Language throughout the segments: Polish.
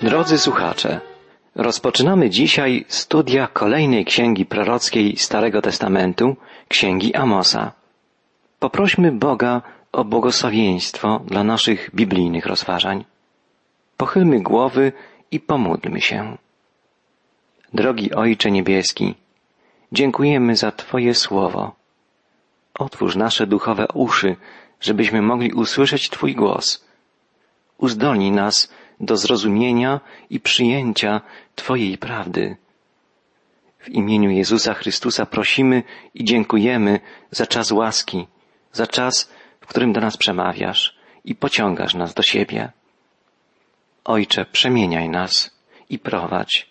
Drodzy słuchacze, rozpoczynamy dzisiaj studia kolejnej księgi prorockiej Starego Testamentu, księgi Amosa. Poprośmy Boga o błogosławieństwo dla naszych biblijnych rozważań. Pochylmy głowy i pomódlmy się. Drogi Ojcze Niebieski, dziękujemy za Twoje słowo. Otwórz nasze duchowe uszy, żebyśmy mogli usłyszeć Twój głos. Uzdolnij nas do zrozumienia i przyjęcia Twojej prawdy. W imieniu Jezusa Chrystusa prosimy i dziękujemy za czas łaski, za czas, w którym do nas przemawiasz i pociągasz nas do siebie. Ojcze, przemieniaj nas i prowadź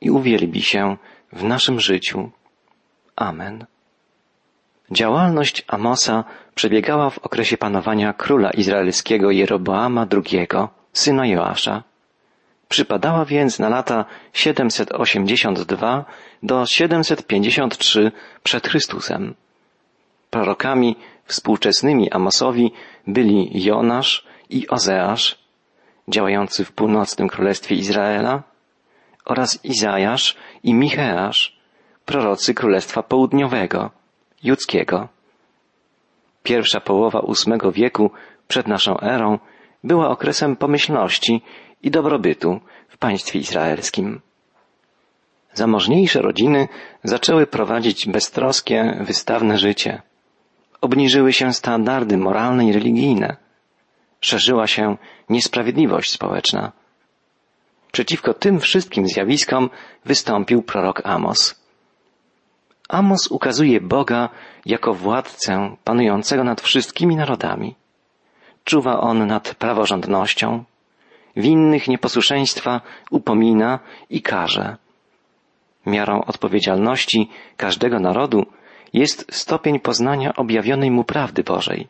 i uwielbi się w naszym życiu. Amen. Działalność Amosa przebiegała w okresie panowania króla izraelskiego Jeroboama II, syna Joasza. Przypadała więc na lata 782 do 753 przed Chrystusem. Prorokami współczesnymi Amosowi byli Jonasz i Ozeasz, działający w północnym królestwie Izraela, oraz Izajasz i Micheasz, prorocy królestwa południowego, judzkiego. Pierwsza połowa ósmego wieku przed naszą erą była okresem pomyślności i dobrobytu w państwie izraelskim. Zamożniejsze rodziny zaczęły prowadzić beztroskie, wystawne życie. Obniżyły się standardy moralne i religijne. Szerzyła się niesprawiedliwość społeczna. Przeciwko tym wszystkim zjawiskom wystąpił prorok Amos. Amos ukazuje Boga jako władcę panującego nad wszystkimi narodami. Czuwa on nad praworządnością, winnych nieposłuszeństwa upomina i karze. Miarą odpowiedzialności każdego narodu jest stopień poznania objawionej mu prawdy Bożej.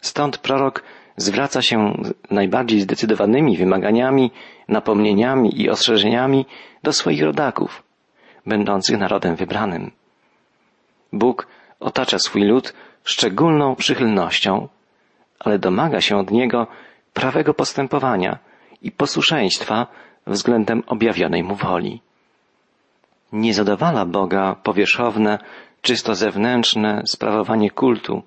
Stąd prorok zwraca się najbardziej zdecydowanymi wymaganiami, napomnieniami i ostrzeżeniami do swoich rodaków, będących narodem wybranym. Bóg otacza swój lud szczególną przychylnością, ale domaga się od niego prawego postępowania i posłuszeństwa względem objawionej mu woli. Nie zadowala Boga powierzchowne, czysto zewnętrzne sprawowanie kultu,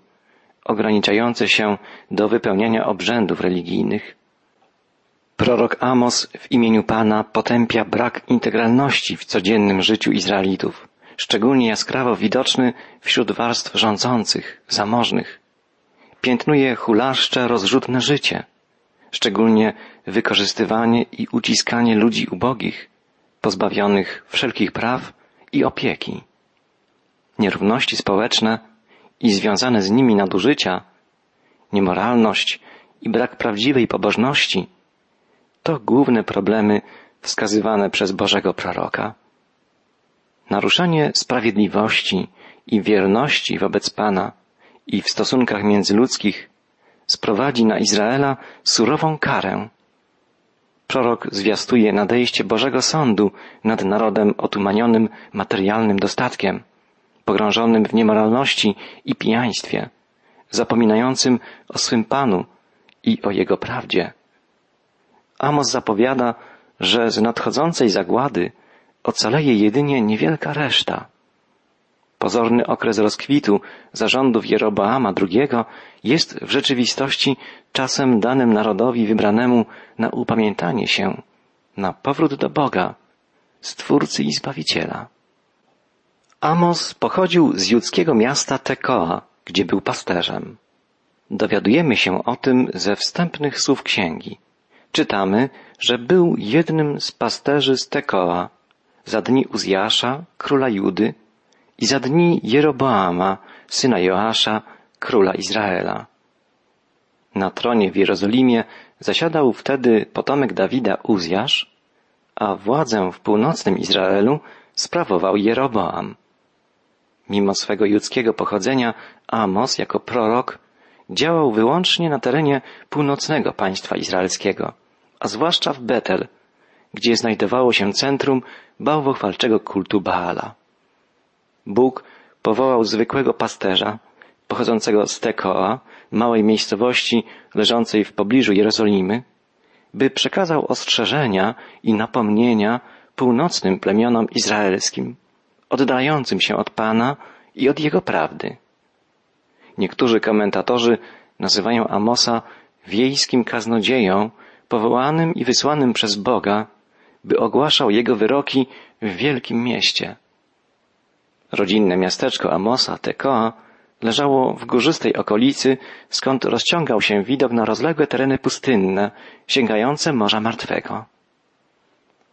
ograniczające się do wypełniania obrzędów religijnych. Prorok Amos w imieniu Pana potępia brak integralności w codziennym życiu Izraelitów, szczególnie jaskrawo widoczny wśród warstw rządzących, zamożnych. Piętnuje hulaszcze, rozrzutne życie, szczególnie wykorzystywanie i uciskanie ludzi ubogich, pozbawionych wszelkich praw i opieki. Nierówności społeczne i związane z nimi nadużycia, niemoralność i brak prawdziwej pobożności to główne problemy wskazywane przez Bożego proroka. Naruszanie sprawiedliwości i wierności wobec Pana i w stosunkach międzyludzkich sprowadzi na Izraela surową karę. Prorok zwiastuje nadejście Bożego Sądu nad narodem otumanionym materialnym dostatkiem, pogrążonym w niemoralności i pijaństwie, zapominającym o swym Panu i o Jego prawdzie. Amos zapowiada, że z nadchodzącej zagłady ocaleje jedynie niewielka reszta. Pozorny okres rozkwitu zarządów Jeroboama II jest w rzeczywistości czasem danym narodowi wybranemu na upamiętanie się, na powrót do Boga, Stwórcy i Zbawiciela. Amos pochodził z judzkiego miasta Tekoa, gdzie był pasterzem. Dowiadujemy się o tym ze wstępnych słów księgi. Czytamy, że był jednym z pasterzy z Tekoa za dni Uzjasza, króla Judy, i za dni Jeroboama, syna Joasza, króla Izraela. Na tronie w Jerozolimie zasiadał wtedy potomek Dawida Uzjasz, a władzę w północnym Izraelu sprawował Jeroboam. Mimo swego judzkiego pochodzenia, Amos jako prorok działał wyłącznie na terenie północnego państwa izraelskiego, a zwłaszcza w Betel, gdzie znajdowało się centrum bałwochwalczego kultu Baala. Bóg powołał zwykłego pasterza, pochodzącego z Tekoa, małej miejscowości leżącej w pobliżu Jerozolimy, by przekazał ostrzeżenia i napomnienia północnym plemionom izraelskim, oddającym się od Pana i od Jego prawdy. Niektórzy komentatorzy nazywają Amosa wiejskim kaznodzieją, powołanym i wysłanym przez Boga, by ogłaszał jego wyroki w wielkim mieście. Rodzinne miasteczko Amosa, Tekoa, leżało w górzystej okolicy, skąd rozciągał się widok na rozległe tereny pustynne, sięgające Morza Martwego.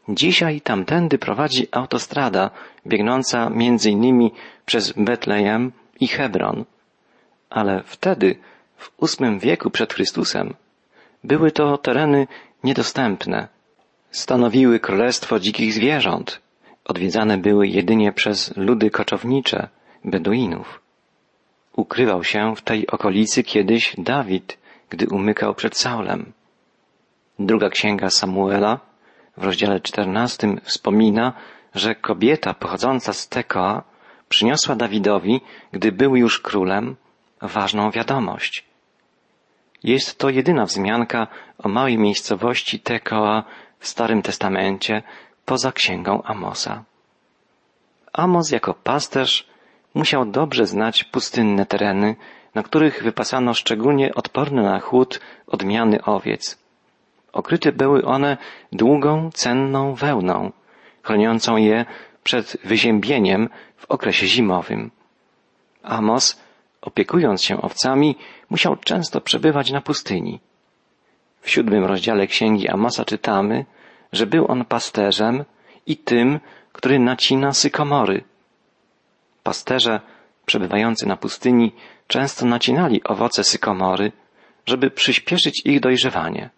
Dzisiaj tamtędy prowadzi autostrada biegnąca między innymi przez Betlejem i Hebron. Ale wtedy, w ósmym wieku przed Chrystusem, były to tereny niedostępne. Stanowiły królestwo dzikich zwierząt. Odwiedzane były jedynie przez ludy koczownicze, Beduinów. Ukrywał się w tej okolicy kiedyś Dawid, gdy umykał przed Saulem. Druga księga Samuela w rozdziale czternastym wspomina, że kobieta pochodząca z Tekoa przyniosła Dawidowi, gdy był już królem, ważną wiadomość. Jest to jedyna wzmianka o małej miejscowości Tekoa w Starym Testamencie poza księgą Amosa. Amos jako pasterz musiał dobrze znać pustynne tereny, na których wypasano szczególnie odporne na chłód odmiany owiec. Okryte były one długą, cenną wełną, chroniącą je przed wyziębieniem w okresie zimowym. Amos, opiekując się owcami, musiał często przebywać na pustyni. W siódmym rozdziale księgi Amosa czytamy, że był on pasterzem i tym, który nacina sykomory. Pasterze przebywający na pustyni często nacinali owoce sykomory, żeby przyspieszyć ich dojrzewanie.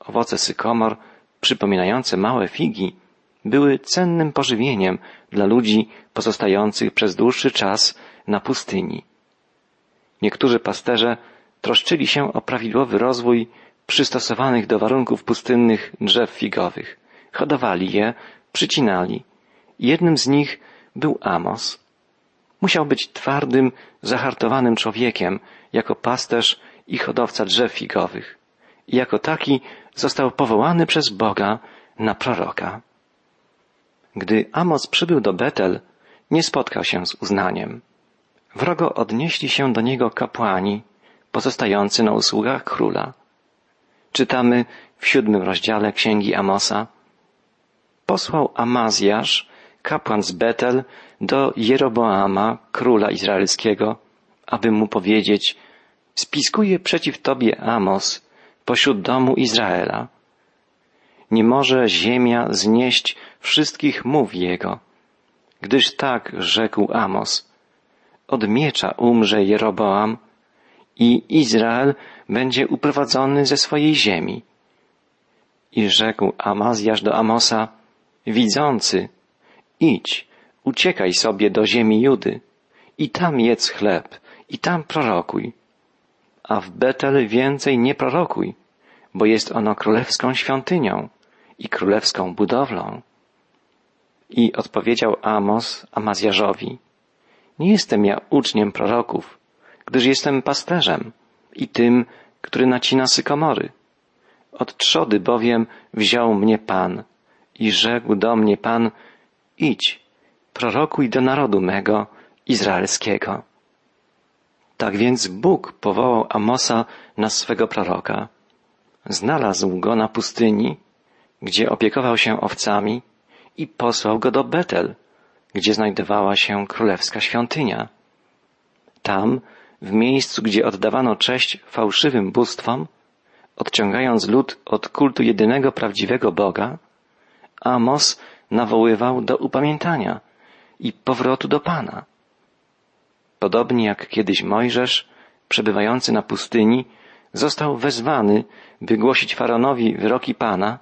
Owoce sykomor, przypominające małe figi, były cennym pożywieniem dla ludzi pozostających przez dłuższy czas na pustyni. Niektórzy pasterze troszczyli się o prawidłowy rozwój przystosowanych do warunków pustynnych drzew figowych. Hodowali je, przycinali. Jednym z nich był Amos. Musiał być twardym, zahartowanym człowiekiem, jako pasterz i hodowca drzew figowych. I jako taki został powołany przez Boga na proroka. Gdy Amos przybył do Betel, nie spotkał się z uznaniem. Wrogo odnieśli się do niego kapłani, pozostający na usługach króla. Czytamy w siódmym rozdziale księgi Amosa. Posłał Amazjasz, kapłan z Betel, do Jeroboama, króla izraelskiego, aby mu powiedzieć, spiskuje przeciw tobie Amos pośród domu Izraela. Nie może ziemia znieść wszystkich mów jego, gdyż tak rzekł Amos. Od miecza umrze Jeroboam i Izrael będzie uprowadzony ze swojej ziemi. I rzekł Amazjasz do Amosa, widzący, idź, uciekaj sobie do ziemi Judy i tam jedz chleb i tam prorokuj. A w Betel więcej nie prorokuj, bo jest ono królewską świątynią i królewską budowlą. I odpowiedział Amos Amazjarzowi, nie jestem ja uczniem proroków, gdyż jestem pasterzem i tym, który nacina sykomory. Od trzody bowiem wziął mnie Pan i rzekł do mnie Pan, idź, prorokuj do narodu mego, izraelskiego. Tak więc Bóg powołał Amosa na swego proroka. Znalazł go na pustyni, gdzie opiekował się owcami i posłał go do Betel, gdzie znajdowała się królewska świątynia. Tam, w miejscu, gdzie oddawano cześć fałszywym bóstwom, odciągając lud od kultu jedynego prawdziwego Boga, Amos nawoływał do upamiętania i powrotu do Pana. Podobnie jak kiedyś Mojżesz, przebywający na pustyni, został wezwany, by głosić Faraonowi wyroki Pana,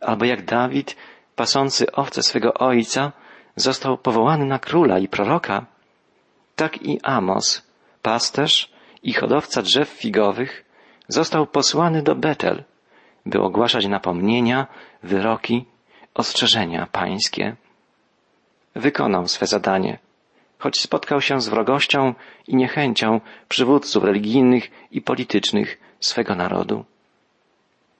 albo jak Dawid, pasący owce swego ojca, został powołany na króla i proroka, tak i Amos, pasterz i hodowca drzew figowych, został posłany do Betel, by ogłaszać napomnienia, wyroki, ostrzeżenia pańskie. Wykonał swe zadanie, choć spotkał się z wrogością i niechęcią przywódców religijnych i politycznych swego narodu.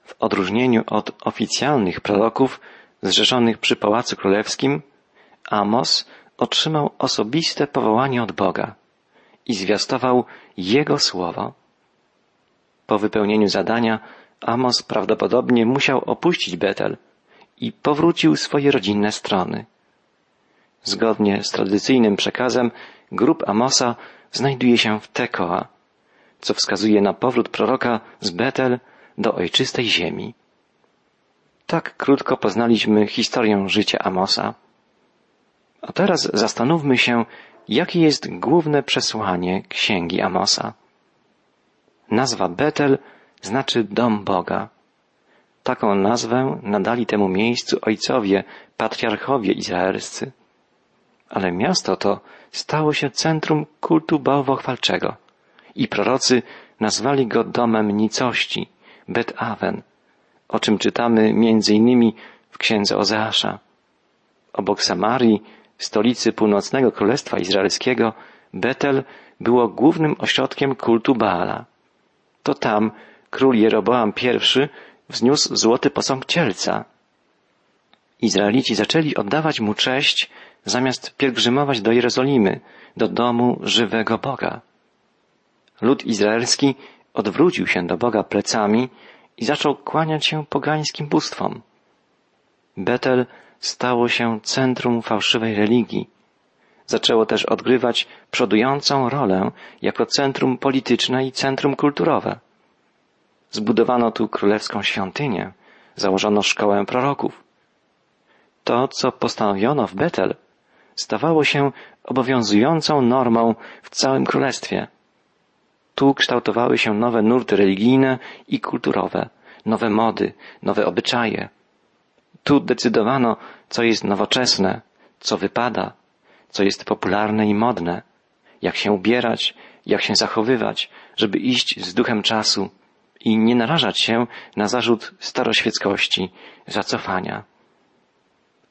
W odróżnieniu od oficjalnych proroków zrzeszonych przy Pałacu Królewskim, Amos otrzymał osobiste powołanie od Boga i zwiastował Jego słowo. Po wypełnieniu zadania Amos prawdopodobnie musiał opuścić Betel i powrócił swoje rodzinne strony. Zgodnie z tradycyjnym przekazem grób Amosa znajduje się w Tekoa, co wskazuje na powrót proroka z Betel do ojczystej ziemi. Tak krótko poznaliśmy historię życia Amosa. A teraz zastanówmy się, jakie jest główne przesłanie księgi Amosa. Nazwa Betel znaczy dom Boga. Taką nazwę nadali temu miejscu ojcowie, patriarchowie izraelscy. Ale miasto to stało się centrum kultu bałwochwalczego i prorocy nazwali go domem nicości, Bet Aven, o czym czytamy między innymi w księdze Ozeasza. Obok Samarii, stolicy północnego królestwa izraelskiego, Betel było głównym ośrodkiem kultu Baala. To tam król Jeroboam I wzniósł złoty posąg cielca. Izraelici zaczęli oddawać mu cześć zamiast pielgrzymować do Jerozolimy, do domu żywego Boga. Lud izraelski odwrócił się do Boga plecami i zaczął kłaniać się pogańskim bóstwom. Betel stało się centrum fałszywej religii. Zaczęło też odgrywać przodującą rolę jako centrum polityczne i centrum kulturowe. Zbudowano tu królewską świątynię, założono szkołę proroków. To, co postanowiono w Betel, stawało się obowiązującą normą w całym królestwie. Tu kształtowały się nowe nurty religijne i kulturowe, nowe mody, nowe obyczaje. Tu decydowano, co jest nowoczesne, co wypada, co jest popularne i modne, jak się ubierać, jak się zachowywać, żeby iść z duchem czasu i nie narażać się na zarzut staroświeckości, zacofania.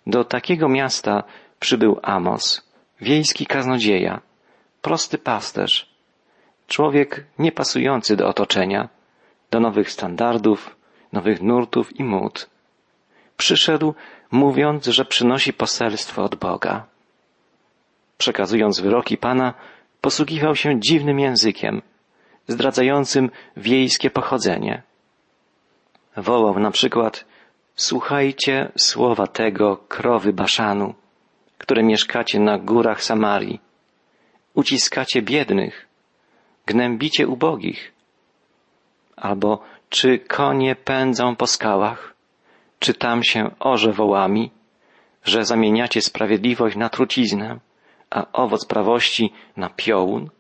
Do takiego miasta przybył Amos, wiejski kaznodzieja, prosty pasterz, człowiek niepasujący do otoczenia, do nowych standardów, nowych nurtów i mód. Przyszedł, mówiąc, że przynosi poselstwo od Boga. Przekazując wyroki Pana, posługiwał się dziwnym językiem, zdradzającym wiejskie pochodzenie. Wołał na przykład Słuchajcie słowa tego krowy Baszanu, które mieszkacie na górach Samarii. Uciskacie biednych, gnębicie ubogich. Albo czy konie pędzą po skałach, czy tam się orze wołami, że zamieniacie sprawiedliwość na truciznę, a owoc prawości na piołun?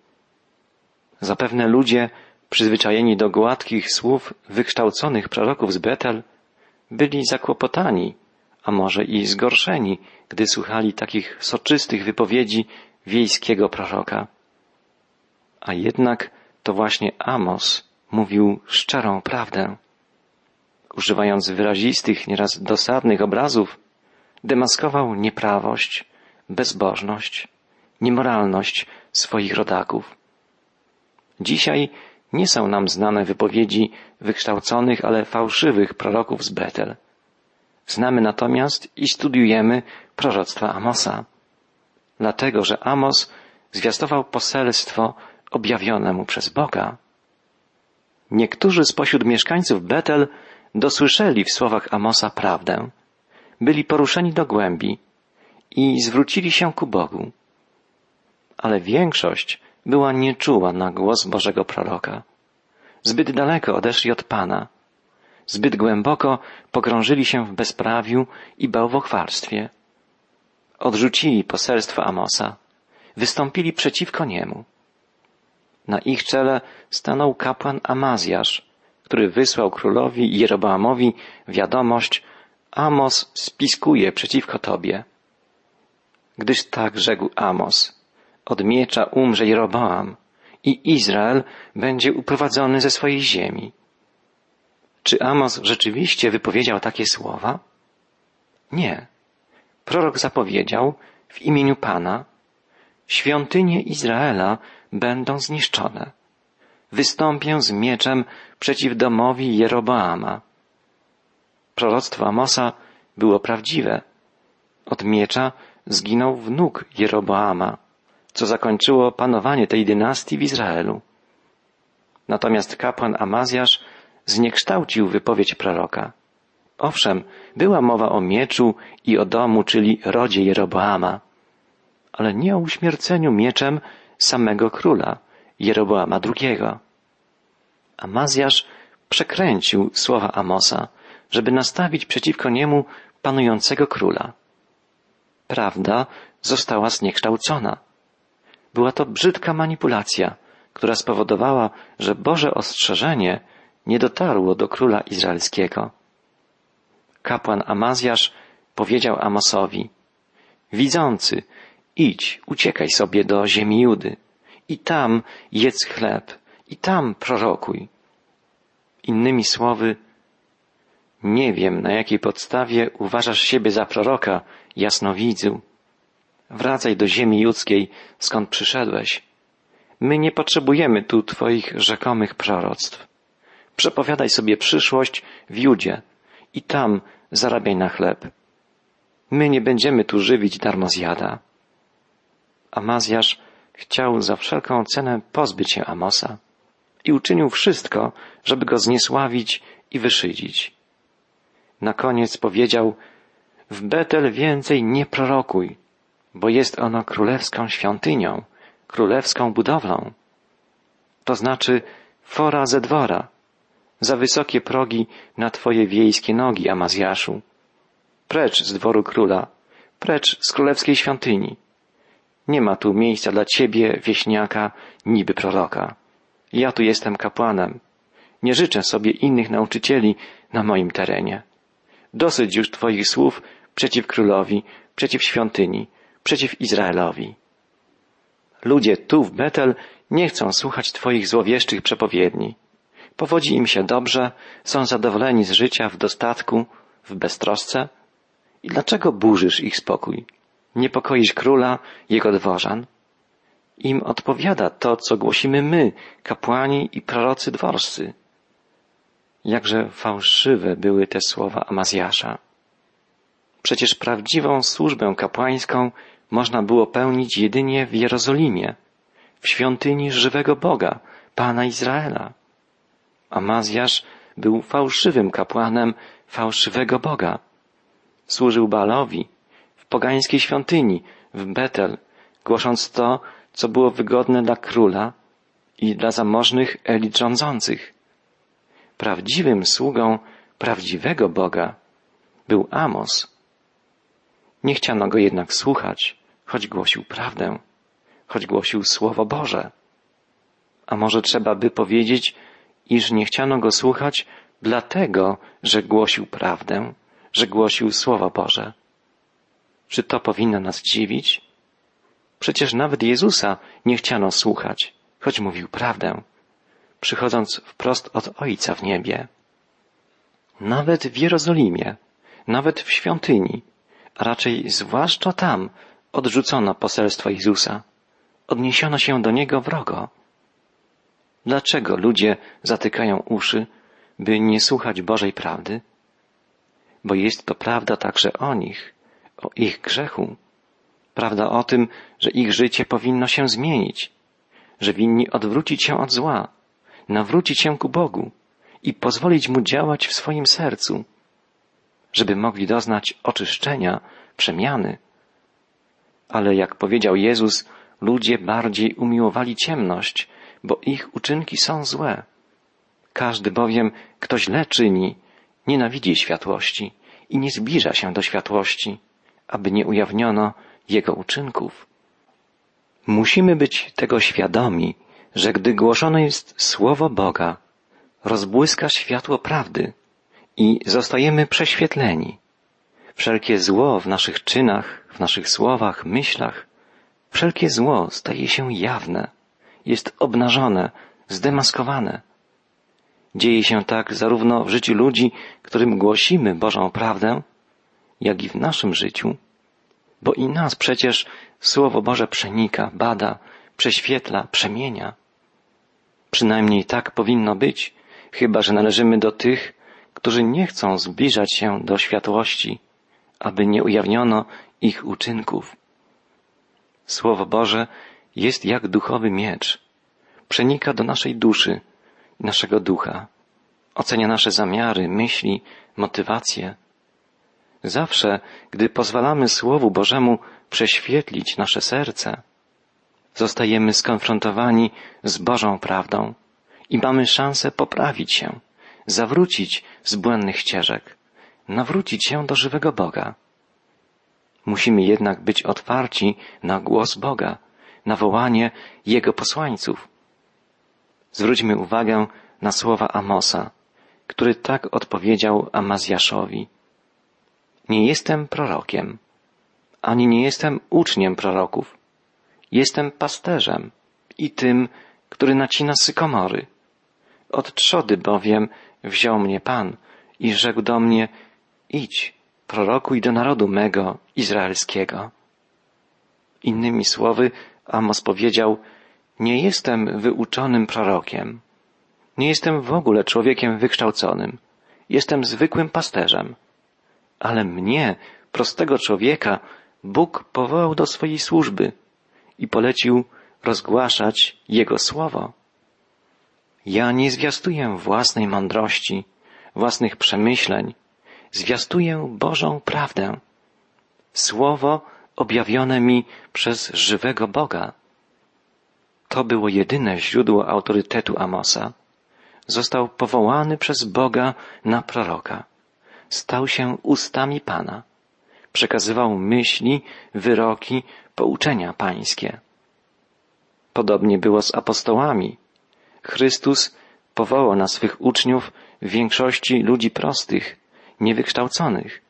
Zapewne ludzie, przyzwyczajeni do gładkich słów wykształconych proroków z Betel, byli zakłopotani, a może i zgorszeni, gdy słuchali takich soczystych wypowiedzi wiejskiego proroka. A jednak to właśnie Amos mówił szczerą prawdę. Używając wyrazistych, nieraz dosadnych obrazów, demaskował nieprawość, bezbożność, niemoralność swoich rodaków. Dzisiaj nie są nam znane wypowiedzi wykształconych, ale fałszywych proroków z Betel. Znamy natomiast i studiujemy proroctwa Amosa. Dlatego, że Amos zwiastował poselstwo objawione mu przez Boga. Niektórzy spośród mieszkańców Betel dosłyszeli w słowach Amosa prawdę, byli poruszeni do głębi i zwrócili się ku Bogu. Ale większość była nieczuła na głos Bożego proroka. Zbyt daleko odeszli od Pana. Zbyt głęboko pogrążyli się w bezprawiu i bałwochwalstwie. Odrzucili poselstwo Amosa, wystąpili przeciwko niemu. Na ich czele stanął kapłan Amazjasz, który wysłał królowi Jeroboamowi wiadomość Amos spiskuje przeciwko tobie. Gdyż tak rzekł Amos, od miecza umrze Jeroboam i Izrael będzie uprowadzony ze swojej ziemi. Czy Amos rzeczywiście wypowiedział takie słowa? Nie. Prorok zapowiedział w imieniu Pana, świątynie Izraela będą zniszczone. Wystąpię z mieczem przeciw domowi Jeroboama. Proroctwo Amosa było prawdziwe. Od miecza zginął wnuk Jeroboama, co zakończyło panowanie tej dynastii w Izraelu. Natomiast kapłan Amazjasz zniekształcił wypowiedź proroka. Owszem, była mowa o mieczu i o domu, czyli rodzie Jeroboama, ale nie o uśmierceniu mieczem samego króla, Jeroboama II. Amazjasz przekręcił słowa Amosa, żeby nastawić przeciwko niemu panującego króla. Prawda została zniekształcona. Była to brzydka manipulacja, która spowodowała, że Boże ostrzeżenie nie dotarło do króla izraelskiego. Kapłan Amazjasz powiedział Amosowi, widzący, idź, uciekaj sobie do ziemi Judy i tam jedz chleb i tam prorokuj. Innymi słowy, nie wiem, na jakiej podstawie uważasz siebie za proroka, jasnowidzu. Wracaj do ziemi judzkiej, skąd przyszedłeś. My nie potrzebujemy tu Twoich rzekomych proroctw. Przepowiadaj sobie przyszłość w Judzie i tam zarabiaj na chleb. My nie będziemy tu żywić darmozjada. Amazjasz chciał za wszelką cenę pozbyć się Amosa i uczynił wszystko, żeby go zniesławić i wyszydzić. Na koniec powiedział, w Betel więcej nie prorokuj, bo jest ono królewską świątynią, królewską budowlą. To znaczy fora ze dwora, za wysokie progi na twoje wiejskie nogi, Amazjaszu. Precz z dworu króla, precz z królewskiej świątyni. Nie ma tu miejsca dla ciebie, wieśniaka, niby proroka. Ja tu jestem kapłanem. Nie życzę sobie innych nauczycieli na moim terenie. Dosyć już Twoich słów przeciw królowi, przeciw świątyni, przeciw Izraelowi. Ludzie tu w Betel nie chcą słuchać Twoich złowieszczych przepowiedni. Powodzi im się dobrze, są zadowoleni z życia w dostatku, w beztrosce. I dlaczego burzysz ich spokój? Niepokoisz króla, jego dworzan? Im odpowiada to, co głosimy my, kapłani i prorocy dworscy. Jakże fałszywe były te słowa Amazjasza. Przecież prawdziwą służbę kapłańską można było pełnić jedynie w Jerozolimie, w świątyni żywego Boga, Pana Izraela. Amazjasz był fałszywym kapłanem fałszywego Boga. Służył Baalowi w pogańskiej świątyni w Betel, głosząc to, co było wygodne dla króla i dla zamożnych elit rządzących. Prawdziwym sługą prawdziwego Boga był Amos. Nie chciano go jednak słuchać, choć głosił prawdę, choć głosił Słowo Boże. A może trzeba by powiedzieć, iż nie chciano go słuchać dlatego, że głosił prawdę, że głosił Słowo Boże. Czy to powinno nas dziwić? Przecież nawet Jezusa nie chciano słuchać, choć mówił prawdę przychodząc wprost od Ojca w niebie. Nawet w Jerozolimie, nawet w świątyni, a raczej zwłaszcza tam odrzucono poselstwo Jezusa. Odniesiono się do Niego wrogo. Dlaczego ludzie zatykają uszy, by nie słuchać Bożej prawdy? Bo jest to prawda także o nich, o ich grzechu. Prawda o tym, że ich życie powinno się zmienić, że winni odwrócić się od zła, nawrócić się ku Bogu i pozwolić Mu działać w swoim sercu, żeby mogli doznać oczyszczenia, przemiany. Ale jak powiedział Jezus, ludzie bardziej umiłowali ciemność, bo ich uczynki są złe. Każdy bowiem, kto źle czyni, nienawidzi światłości i nie zbliża się do światłości, aby nie ujawniono jego uczynków. Musimy być tego świadomi, że gdy głoszone jest Słowo Boga, rozbłyska światło prawdy i zostajemy prześwietleni. Wszelkie zło w naszych czynach, w naszych słowach, myślach, wszelkie zło staje się jawne, jest obnażone, zdemaskowane. Dzieje się tak zarówno w życiu ludzi, którym głosimy Bożą prawdę, jak i w naszym życiu, bo i nas przecież Słowo Boże przenika, bada, prześwietla, przemienia. Przynajmniej tak powinno być, chyba że należymy do tych, którzy nie chcą zbliżać się do światłości, aby nie ujawniono ich uczynków. Słowo Boże jest jak duchowy miecz. Przenika do naszej duszy naszego ducha. Ocenia nasze zamiary, myśli, motywacje. Zawsze, gdy pozwalamy Słowu Bożemu prześwietlić nasze serce, zostajemy skonfrontowani z Bożą prawdą i mamy szansę poprawić się, zawrócić z błędnych ścieżek, nawrócić się do żywego Boga. Musimy jednak być otwarci na głos Boga, na wołanie Jego posłańców. Zwróćmy uwagę na słowa Amosa, który tak odpowiedział Amazjaszowi. Nie jestem prorokiem, ani nie jestem uczniem proroków. Jestem pasterzem i tym, który nacina sykomory. Od trzody bowiem wziął mnie Pan i rzekł do mnie, idź, prorokuj do narodu mego, izraelskiego. Innymi słowy, Amos powiedział, nie jestem wyuczonym prorokiem. Nie jestem w ogóle człowiekiem wykształconym. Jestem zwykłym pasterzem. Ale mnie, prostego człowieka, Bóg powołał do swojej służby i polecił rozgłaszać Jego słowo. Ja nie zwiastuję własnej mądrości, własnych przemyśleń, zwiastuję Bożą prawdę. Słowo objawione mi przez żywego Boga. To było jedyne źródło autorytetu Amosa. Został powołany przez Boga na proroka. Stał się ustami Pana. Przekazywał myśli, wyroki, pouczenia pańskie. Podobnie było z apostołami. Chrystus powołał na swych uczniów większości ludzi prostych, niewykształconych,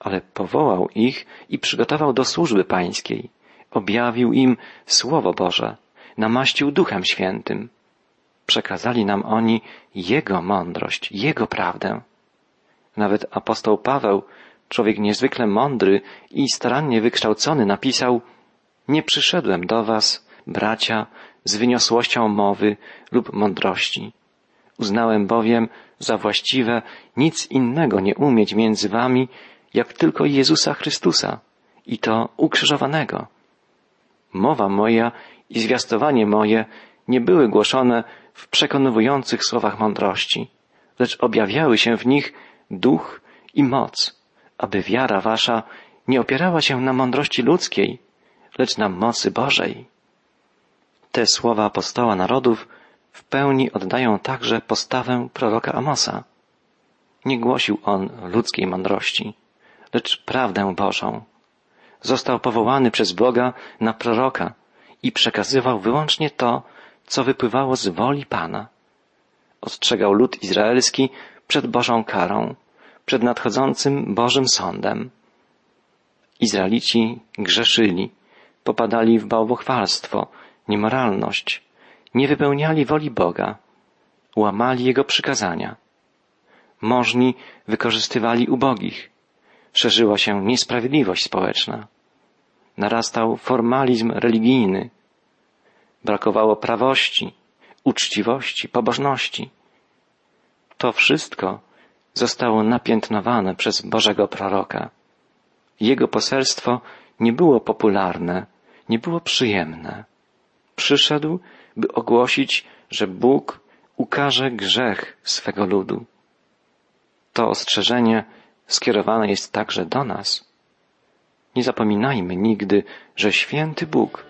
ale powołał ich i przygotował do służby pańskiej, objawił im Słowo Boże, namaścił Duchem Świętym. Przekazali nam oni Jego mądrość, Jego prawdę. Nawet apostoł Paweł, człowiek niezwykle mądry i starannie wykształcony, napisał Nie przyszedłem do was, bracia, z wyniosłością mowy lub mądrości. Uznałem bowiem za właściwe nic innego nie umieć między wami, jak tylko Jezusa Chrystusa i to ukrzyżowanego. Mowa moja i zwiastowanie moje nie były głoszone w przekonujących słowach mądrości, lecz objawiały się w nich duch i moc, aby wiara wasza nie opierała się na mądrości ludzkiej, lecz na mocy Bożej. Te słowa apostoła narodów w pełni oddają także postawę proroka Amosa. Nie głosił on ludzkiej mądrości, lecz prawdę Bożą. Został powołany przez Boga na proroka i przekazywał wyłącznie to, co wypływało z woli Pana. Ostrzegał lud izraelski przed Bożą karą, przed nadchodzącym Bożym sądem. Izraelici grzeszyli, popadali w bałwochwalstwo, niemoralność, nie wypełniali woli Boga, łamali Jego przykazania. Możni wykorzystywali ubogich, szerzyła się niesprawiedliwość społeczna, narastał formalizm religijny, brakowało prawości, uczciwości, pobożności. To wszystko zostało napiętnowane przez Bożego proroka. Jego poselstwo nie było popularne, nie było przyjemne. Przyszedł, by ogłosić, że Bóg ukaże grzech swego ludu. To ostrzeżenie skierowane jest także do nas. Nie zapominajmy nigdy, że święty Bóg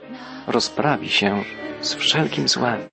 rozprawi się z wszelkim złem.